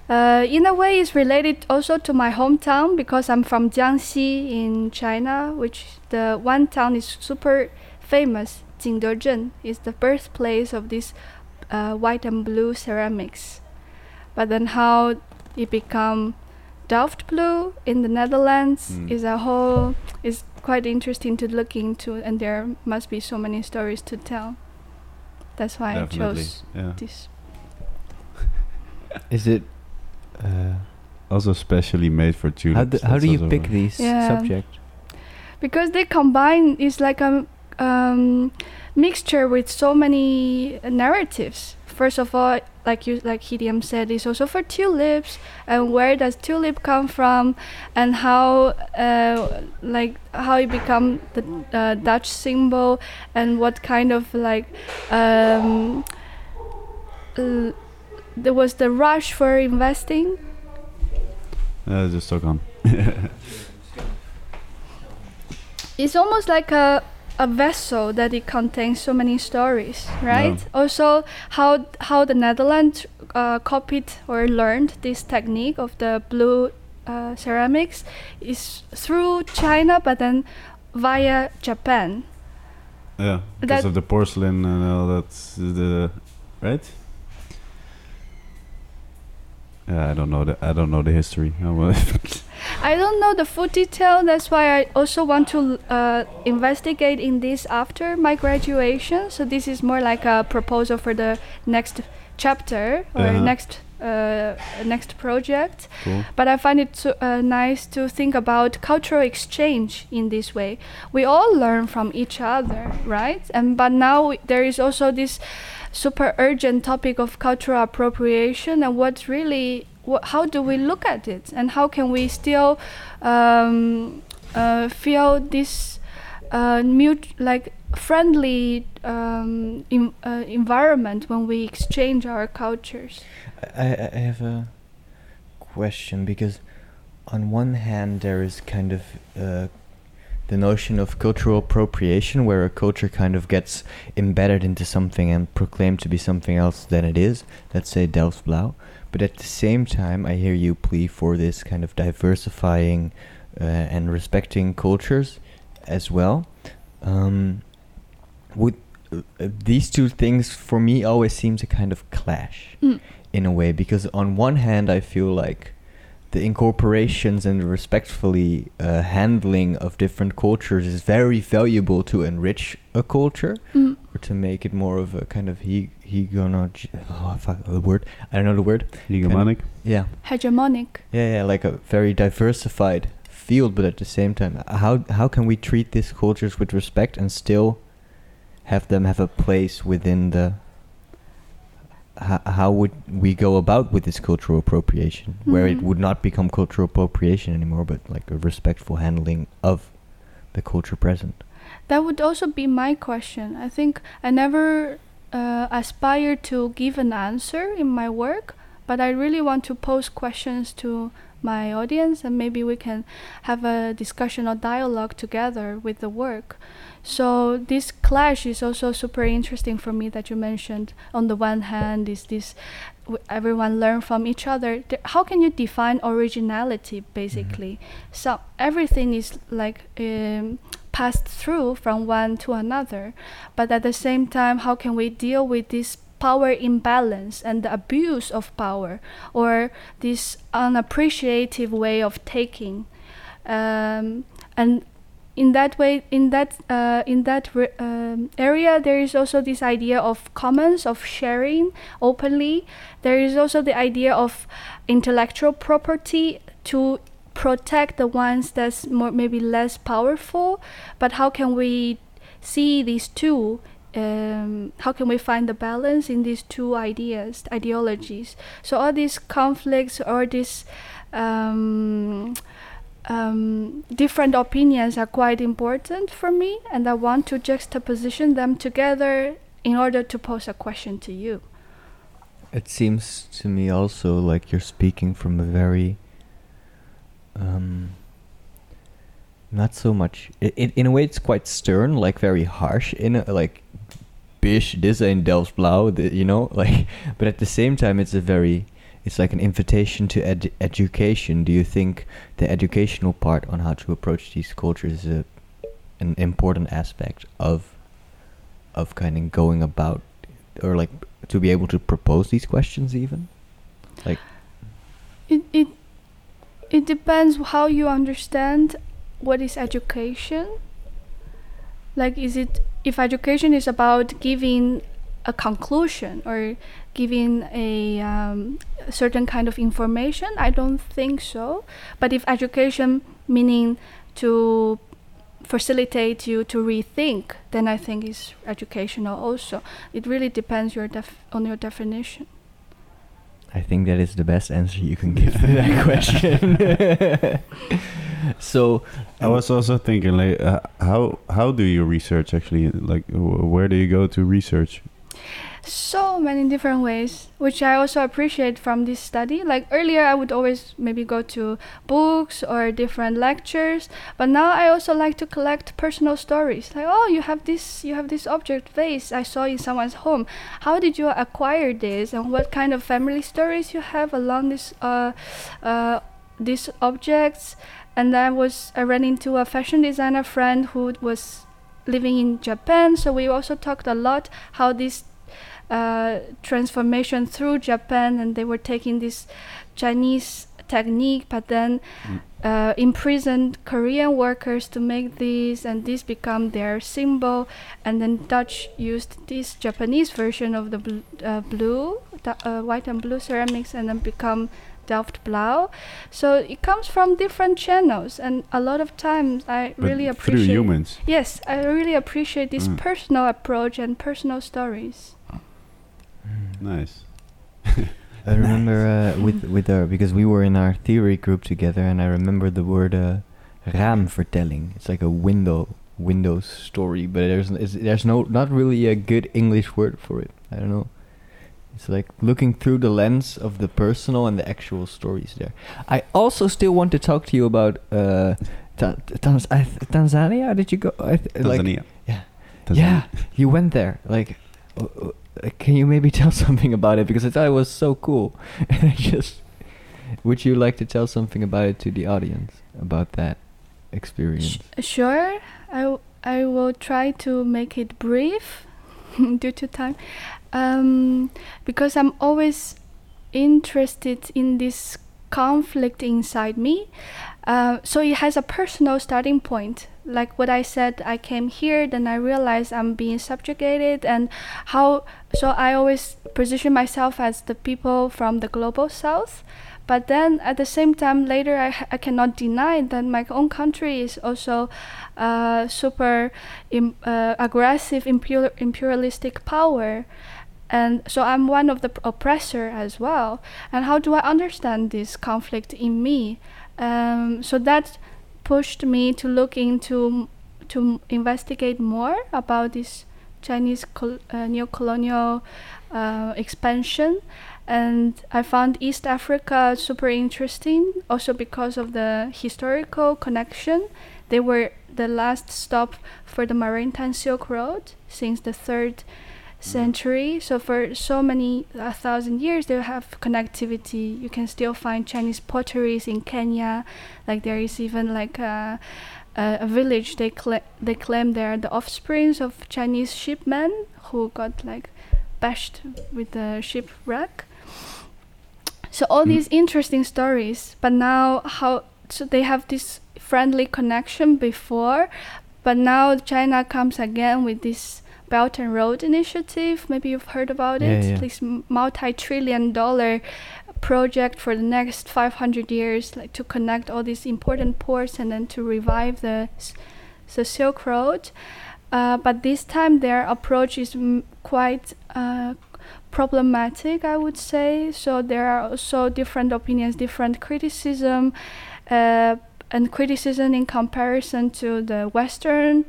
Uh, in a way, it's related also to my hometown because I'm from Jiangxi in China, which the one town is super famous. Jingdezhen is the birthplace of this uh, white and blue ceramics. But then how it become Delft blue in the Netherlands Mm. is a whole is quite interesting to look into, and there must be so many stories to tell. That's why Definitely. I chose Yeah. this. Is it? Uh, Also specially made for tulips. how do, how do you pick a- these Yeah. subjects? because they combine it's like a um, mixture with so many narratives. First of all, like you like Hidiam said, it's also for tulips. And where does tulip come from? And how uh, like how it become the uh, Dutch symbol? And what kind of like um, there was the rush for investing? Uh, just talk on. it's almost like a a vessel that it contains so many stories, right? Also, how how the Netherlands uh, copied or learned this technique of the blue uh, ceramics is through China, but then via Japan. Yeah, because That- of the porcelain and all that. The right. Yeah, I don't know the I don't know the history. I don't know the full detail. That's why I also want to uh, investigate in this after my graduation. So this is more like a proposal for the next chapter or Uh-huh. next uh, next project. cool. But I find it so, uh, nice to think about cultural exchange in this way. We all learn from each other, right? And but now we- there is also this super urgent topic of cultural appropriation and what really how do we look at it? And how can we still um, uh, feel this uh, mut- like friendly um, in, uh, environment when we exchange our cultures. I, I have a question because on one hand there is kind of uh, the notion of cultural appropriation where a culture kind of gets embedded into something and proclaimed to be something else than it is. Let's say Delft Blauw but at the same time I hear you plea for this kind of diversifying uh, and respecting cultures as well um, would uh, uh, these two things for me always seem to kind of clash Mm. in a way because on one hand I feel like the incorporations and respectfully uh, handling of different cultures is very valuable to enrich a culture Mm. or to make it more of a kind of he hegonog oh fuck the word I don't know the word Hegemonic. yeah Hegemonic. yeah yeah like a very diversified field but at the same time how how can we treat these cultures with respect and still have them have a place within the how, how would we go about with this cultural appropriation where it Mhm. would not become cultural appropriation anymore but like a respectful handling of the culture present That would also be my question. I think I never uh, aspire to give an answer in my work, but I really want to pose questions to my audience and maybe we can have a discussion or dialogue together with the work. So this clash is also super interesting for me that you mentioned. On the one hand, is this w- everyone learn from each other. Th- How can you define originality? Basically, so everything is like um, passed through from one to another, but at the same time, how can we deal with this power imbalance and the abuse of power, or this unappreciative way of taking? Um, and in that way in that uh, in that re- um, area there is also this idea of commons of sharing openly there is also the idea of intellectual property to protect the ones that's more maybe less powerful but how can we see these two um, how can we find the balance in these two ideas ideologies so all these conflicts or these um, um, different opinions are quite important for me, and I want to juxtaposition them together in order to pose a question to you. It seems to me also like you're speaking from a very, um, not so much. It, it, in a way, it's quite stern, like very harsh. In a, like, bish, this ain't Delft Blauw, you know, like. But at the same time, it's a very, it's like an invitation to ed- education. Do you think the educational part on how to approach these cultures is a, an important aspect of, of kind of going about, or like to be able to propose these questions even? Like, It it it depends how you understand what is education. Like, is it if education is about giving a conclusion or giving a um, certain kind of information? I don't think so. But if education meaning to facilitate you to rethink, then I think it's educational also. It really depends your def- on your definition. I think that is the best answer you can give to that question. so, I was also thinking, like, uh, how how do you research actually? Like, wh- where do you go to research? so many different ways which i also appreciate from this study. Like earlier i would always maybe go to books or different lectures but now i also like to collect personal stories. Like oh you have this you have this object vase i saw in someone's home. How did you acquire this? And what kind of family stories you have along this uh, uh, these objects and i was i ran into a fashion designer friend who was living in japan so we also talked a lot how this uh, transformation through Japan, and they were taking this Chinese technique, but then Mm. uh, imprisoned Korean workers to make these, and this become their symbol. And then Dutch used this Japanese version of the bl- uh, blue, the, uh, white and blue ceramics, and then become Delft Blauw. So it comes from different channels, and a lot of times I But really through appreciate. humans. Yes, I really appreciate this Mm. personal approach and personal stories. Nice. I remember uh, with with our because we were in our theory group together, and I remember the word uh, raamvertelling. It's like a window window story, but there's n- there's no not really a good English word for it. I don't know. It's like looking through the lens of the personal and the actual stories there. I also still want to talk to you about uh, Ta- Tanz- I th- Tanzania. Did you go? I th- Like, Tanzania. yeah. Tanzania. yeah, you went there. Like, uh, uh, can you maybe tell something about it? Because I thought it was so cool. And I just, would you like to tell something about it to the audience about that experience? Sh- sure, I, w- I will try to make it brief due to time. Um, because I'm always interested in this conflict inside me. Uh, so it has a personal starting point. Like what I said, I came here, then I realized I'm being subjugated, and how. So I always position myself as the people from the global south. But then at the same time, later I, I cannot deny that my own country is also uh, super Im- uh, aggressive imperial- imperialistic power. And so I'm one of the oppressor as well. And how do I understand this conflict in me? Um, so that pushed me to look into, to investigate more about this Chinese col- uh, neo-colonial uh, expansion and I found East Africa super interesting also because of the historical connection. They were the last stop for the Maritime Silk Road since the third century. So for so many a thousand years, they have connectivity. You can still find Chinese potteries in Kenya. Like there is even like a, a, a village they cla- they claim they are the offsprings of Chinese shipmen who got like bashed with the shipwreck. So all Mm. these interesting stories, but now how so they have this friendly connection before, but now China comes again with this Belt and Road Initiative. Maybe you've heard about Yeah, it. yeah. This multi-trillion dollar project for the next 500 years, like to connect all these important ports and then to revive the the Silk Road. Uh, but this time their approach is m- quite uh, problematic, I would say. So there are also different opinions, different criticism, uh, and criticism in comparison to the Western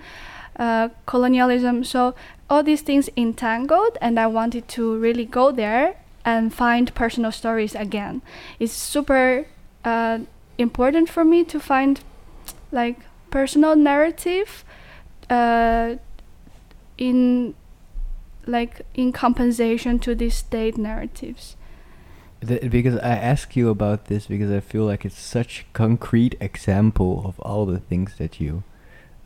uh, colonialism. So all these things entangled, and I wanted to really go there and find personal stories again. It's super uh, important for me to find like personal narrative uh, in like in compensation to these state narratives. Th- because I ask you about this because I feel like it's such concrete example of all the things that you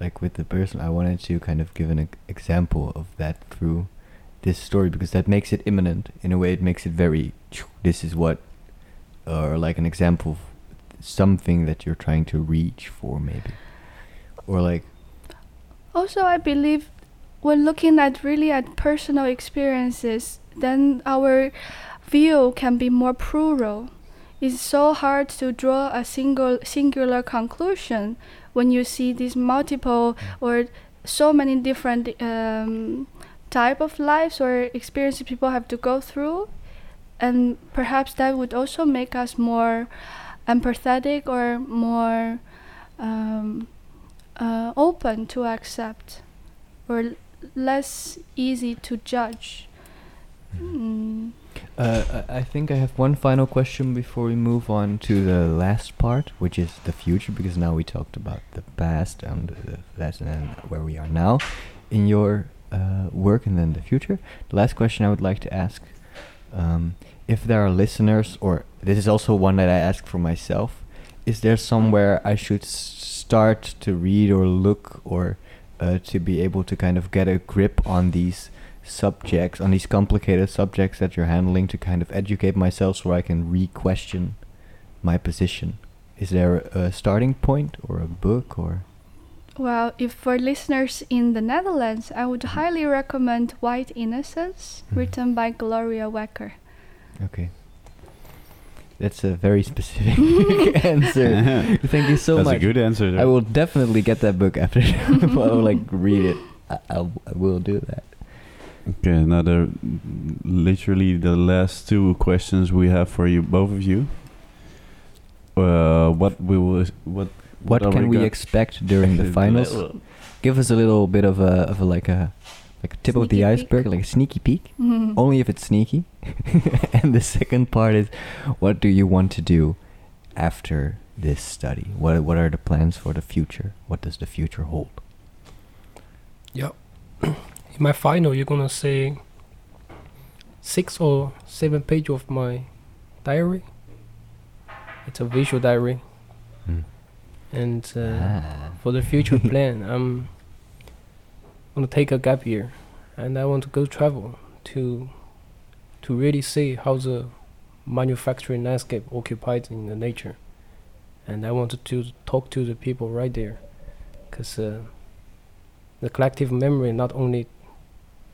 like with the person I wanted to kind of give an example of that through this story because that makes it imminent in a way it makes it very this is what or like an example of something that you're trying to reach for maybe or like Also, I believe when looking at really at personal experiences, then our view can be more plural. it's so hard to draw a single singular conclusion when you see these multiple or so many different um, type of lives or experiences people have to go through and perhaps that would also make us more empathetic or more um, uh, open to accept or less easy to judge. Mm. Uh, I think I have one final question before we move on to the last part, which is the future, because now we talked about the past and the past and where we are now in your uh, work and then the future. The last question I would like to ask, um, if there are listeners, or this is also one that I ask for myself, is there somewhere I should start to read or look or uh, to be able to kind of get a grip on these subjects, on these complicated subjects that you're handling, to kind of educate myself so I can re-question my position? Is there a starting point or a book or? Well, if for listeners in the Netherlands, I would highly recommend White Innocence, Mhm. written by Gloria Wekker. Okay. That's a very specific answer. Thank you so That's much. That's a good answer. I will definitely get that book after. I will like read it. I, I'll, I will do that. Okay, now another, literally the last two questions we have for you, both of you. Uh, what we will, what, What are can we go- expect during the finals? Give us a little bit of a of a like a like a tip of the Sneaky peek. iceberg, like a sneaky peek. Mhm. Only if it's sneaky. and the second part is, what do you want to do after this study? What what are the plans for the future? What does the future hold? Yeah. My final, you're gonna say six or seven page of my diary. It's a visual diary, and uh, Ah. for the future plan, I'm gonna take a gap year, and I want to go travel to to really see how the manufacturing landscape occupied in the nature, and I wanted to talk to the people right there, because uh, the collective memory not only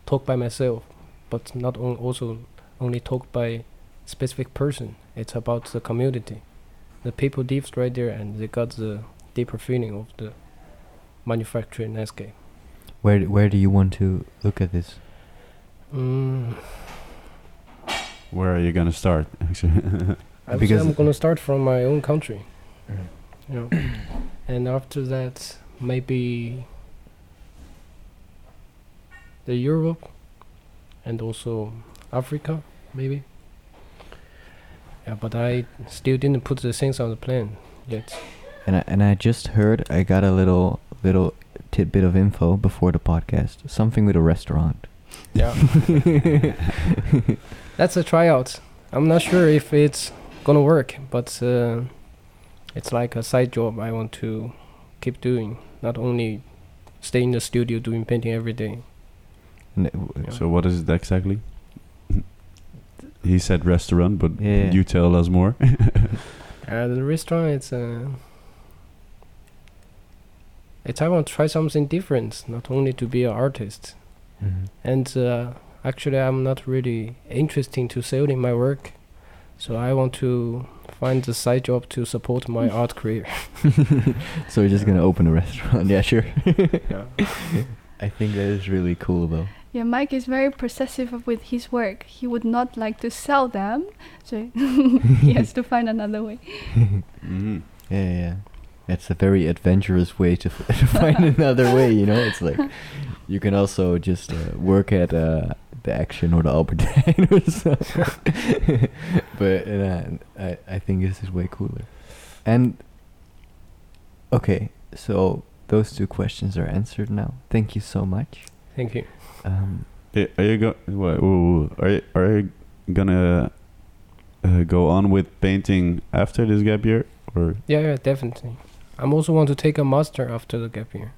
talk by myself, but not on also only talk by specific person. It's about the community. The people lives right there, and they got the deeper feeling of the manufacturing landscape. Where where do you want to look at this? Mm, Where are you gonna start? Actually, I would say Because- I'm gonna start from my own country, Mm. you know, and after that maybe the Europe and also Africa, maybe. Yeah, but I still didn't put the things on the plan yet. And I, and I just heard I got a little little tidbit of info before the podcast. Something with a restaurant. Yeah, that's a tryout. I'm not sure if it's gonna work, but uh, it's like a side job I want to keep doing. Not only stay in the studio doing painting every day. And it w- Yeah. So what is it exactly? he said restaurant, but Yeah. you tell us more. Uh, the restaurant, it's uh, it's I want to try something different, not only to be an artist. Mhm. And uh, actually, I'm not really interested to selling my work, so I want to find a side job to support my art career. so you're just gonna open a restaurant? Yeah, sure. Yeah. I think that is really cool though. Yeah, Mike is very possessive with his work. He would not like to sell them, so he has to find another way. Mhm. Yeah, yeah, yeah. It's a very adventurous way to, f- to find another way, you know? It's like you can also just uh, work at uh, the Action or the Albert Heijn or something. but uh, I, I think this is way cooler. And, okay, so those two questions are answered now. Thank you so much. Thank you. Um, Are you go? wha- whoa, whoa, Are you, are you gonna uh, go on with painting after this gap year, or Yeah, yeah, definitely. I'm also want to take a master after the gap year.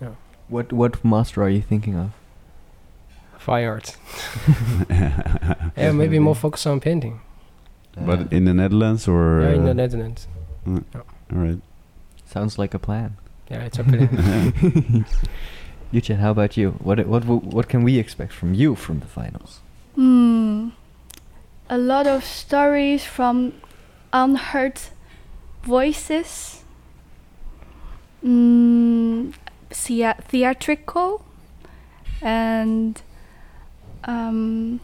Yeah. What, what master are you thinking of? Fine art. Yeah, maybe more focus on painting. but in the Netherlands or? yeah, in the uh, Netherlands. all right. Sounds like a plan. Yeah, it's a plan. Yuchen, how about you? What what what can we expect from you from the finals? Hmm. A lot of stories from unheard voices, mm, thea- theatrical, and um,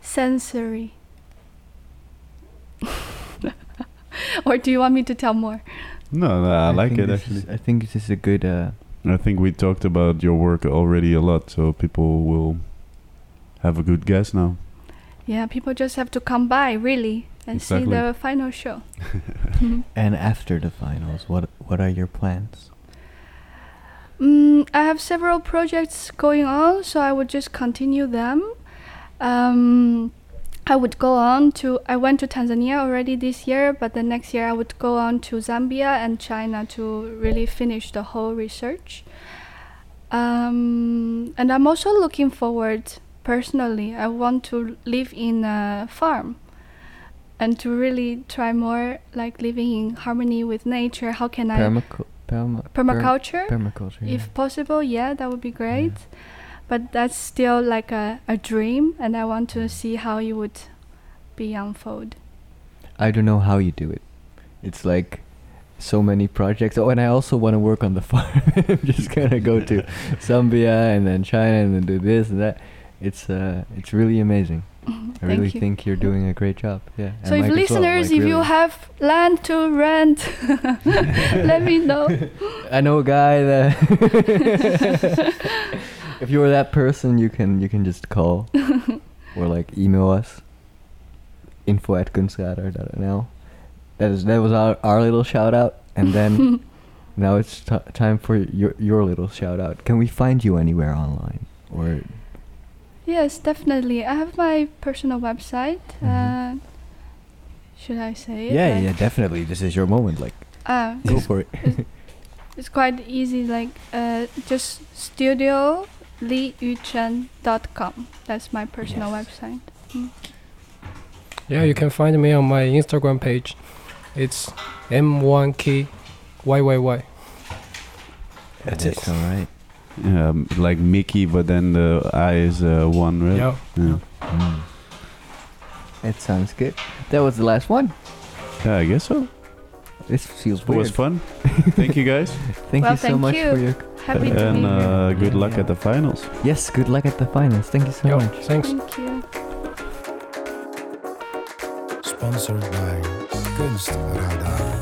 sensory. or do you want me to tell more? No, no, I, like it actually. is- I think this is a good. Uh, I think we talked about your work already a lot, so people will have a good guess now. Yeah, people just have to come by really and see Exactly. the final show. Mhm. and after the finals, what what are your plans? Mm, I have several projects going on, so I would just continue them. Um, I would go on to. I went to Tanzania already this year, but the next year I would go on to Zambia and China to really finish the whole research. Um, and I'm also looking forward personally. I want to live in a farm and to really try more like living in harmony with nature. How can I perma- per- permaculture? permaculture. yeah. If possible, yeah, that would be great. But that's still like a, a dream, and I want to see how it would be unfold. I don't know how you do it. It's like so many projects. Oh, and I also want to work on the farm. I'm just gonna go to Zambia and then China and then do this and that. It's uh, it's really amazing. I really you. think you're doing a great job. Yeah. So if Mike as well, listeners, like if you have land to rent, let me know. I know a guy that. If you're that person, you can you can just call or like email us. Info at kunstradar.nl. That is that was our, our little shout out, and then now it's t- time for your your little shout out. Can we find you anywhere online or? yes, definitely. I have my personal website. Mhm. Uh, should I say it? Yeah, Like, yeah, definitely. This is your moment. Like, Uh, go for it. It's quite easy, like uh, just studio liuyuchen.com. That's my personal Yes. website. Mm. Yeah, you can find me on my Instagram page. It's M1KYYY. That's it. All right. Um, like Mickey, but then the I is uh, one, right? Yeah. Yeah. Mm. That sounds good. That was the last one. Yeah, I guess so. This feels It weird. was fun. Thank you guys, Thank Well, you so thank much you. for your. Happy to and be here. uh, good luck at the finals. Yes, good luck at the finals. Thank you so Yo, much. thanks. Thank you. Sponsored by Kunstradar.